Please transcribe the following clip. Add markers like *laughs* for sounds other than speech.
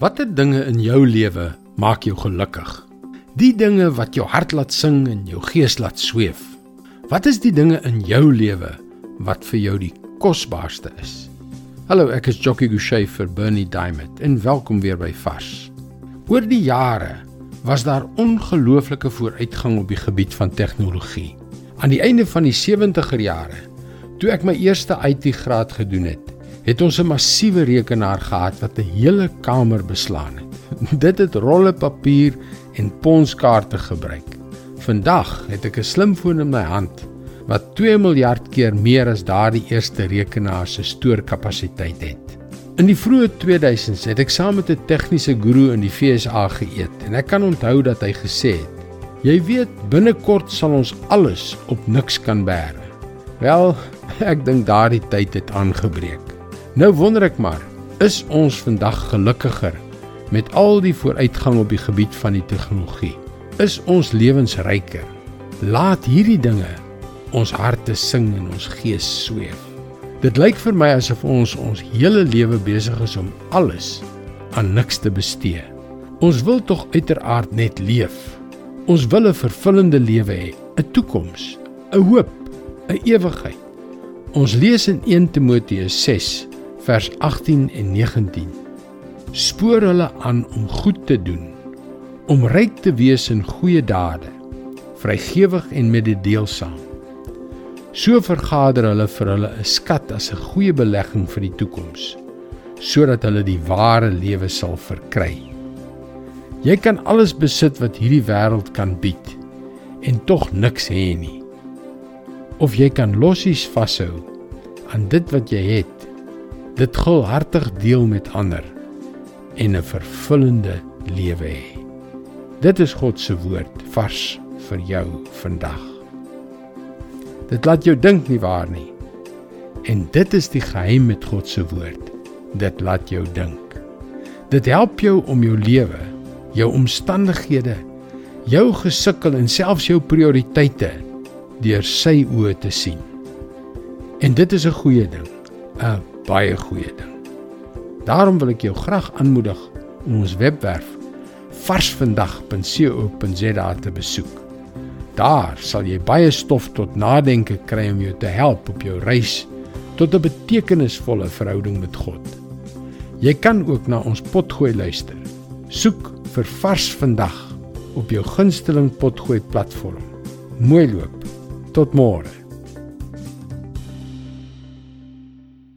Watter dinge in jou lewe maak jou gelukkig? Die dinge wat jou hart laat sing en jou gees laat sweef. Wat is die dinge in jou lewe wat vir jou die kosbaarste is? Hallo, ek is Jockey Gouchee vir Bernie Diamond en welkom weer by Fas. Oor die jare was daar ongelooflike vooruitgang op die gebied van tegnologie. Aan die einde van die 70er jare, toe ek my eerste IT-graad gedoen het, het ons 'n massiewe rekenaar gehad wat 'n hele kamer beslaan het. *laughs* Dit het rolle papier en ponskaarte gebruik. Vandag het ek 'n slimfoon in my hand wat 2 miljard keer meer as daardie eerste rekenaar se stoorkapasiteit het. In die vroeë 2000s het ek saam met 'n tegniese guru in die FSA geëet en ek kan onthou dat hy gesê het: "Jy weet, binnekort sal ons alles op niks kan bære." Wel, *laughs* ek dink daardie tyd het aangebreek. Nou wonder ek maar, is ons vandag gelukkiger met al die vooruitgang op die gebied van die tegnologie? Is ons lewens ryker? Laat hierdie dinge ons harte sing en ons gees sweef. Dit lyk vir my asof ons ons hele lewe besig is om alles aan niks te bestee. Ons wil tog uiteraard net leef. Ons wil 'n vervullende lewe hê, 'n toekoms, 'n hoop, 'n ewigheid. Ons lees in 1 Timoteus 6 vers 18 en 19. Spoor hulle aan om goed te doen, om ryk te wees in goeie dade, vrygewig en mededeelsaam. So vergader hulle vir hulle 'n skat as 'n goeie belegging vir die toekoms, sodat hulle die ware lewe sal verkry. Jy kan alles besit wat hierdie wêreld kan bied en tog niks hê nie. Of jy kan lossies vashou aan dit wat jy het dit gulhartig deel met ander en 'n vervullende lewe hê. Dit is God se woord vars vir jou vandag. Dit laat jou dink nie waar nie. En dit is die geheim met God se woord. Dit laat jou dink. Dit help jou om jou lewe, jou omstandighede, jou gesukkel en selfs jou prioriteite deur sy oë te sien. En dit is 'n goeie ding. 'n baie goeie ding. Daarom wil ek jou graag aanmoedig om ons webwerf varsvandag.co.za te besoek. Daar sal jy baie stof tot nadenke kry om jou te help op jou reis tot 'n betekenisvolle verhouding met God. Jy kan ook na ons potgooi luister. Soek vir Vars vandag op jou gunsteling potgooi platform. Mooi loop. Tot môre.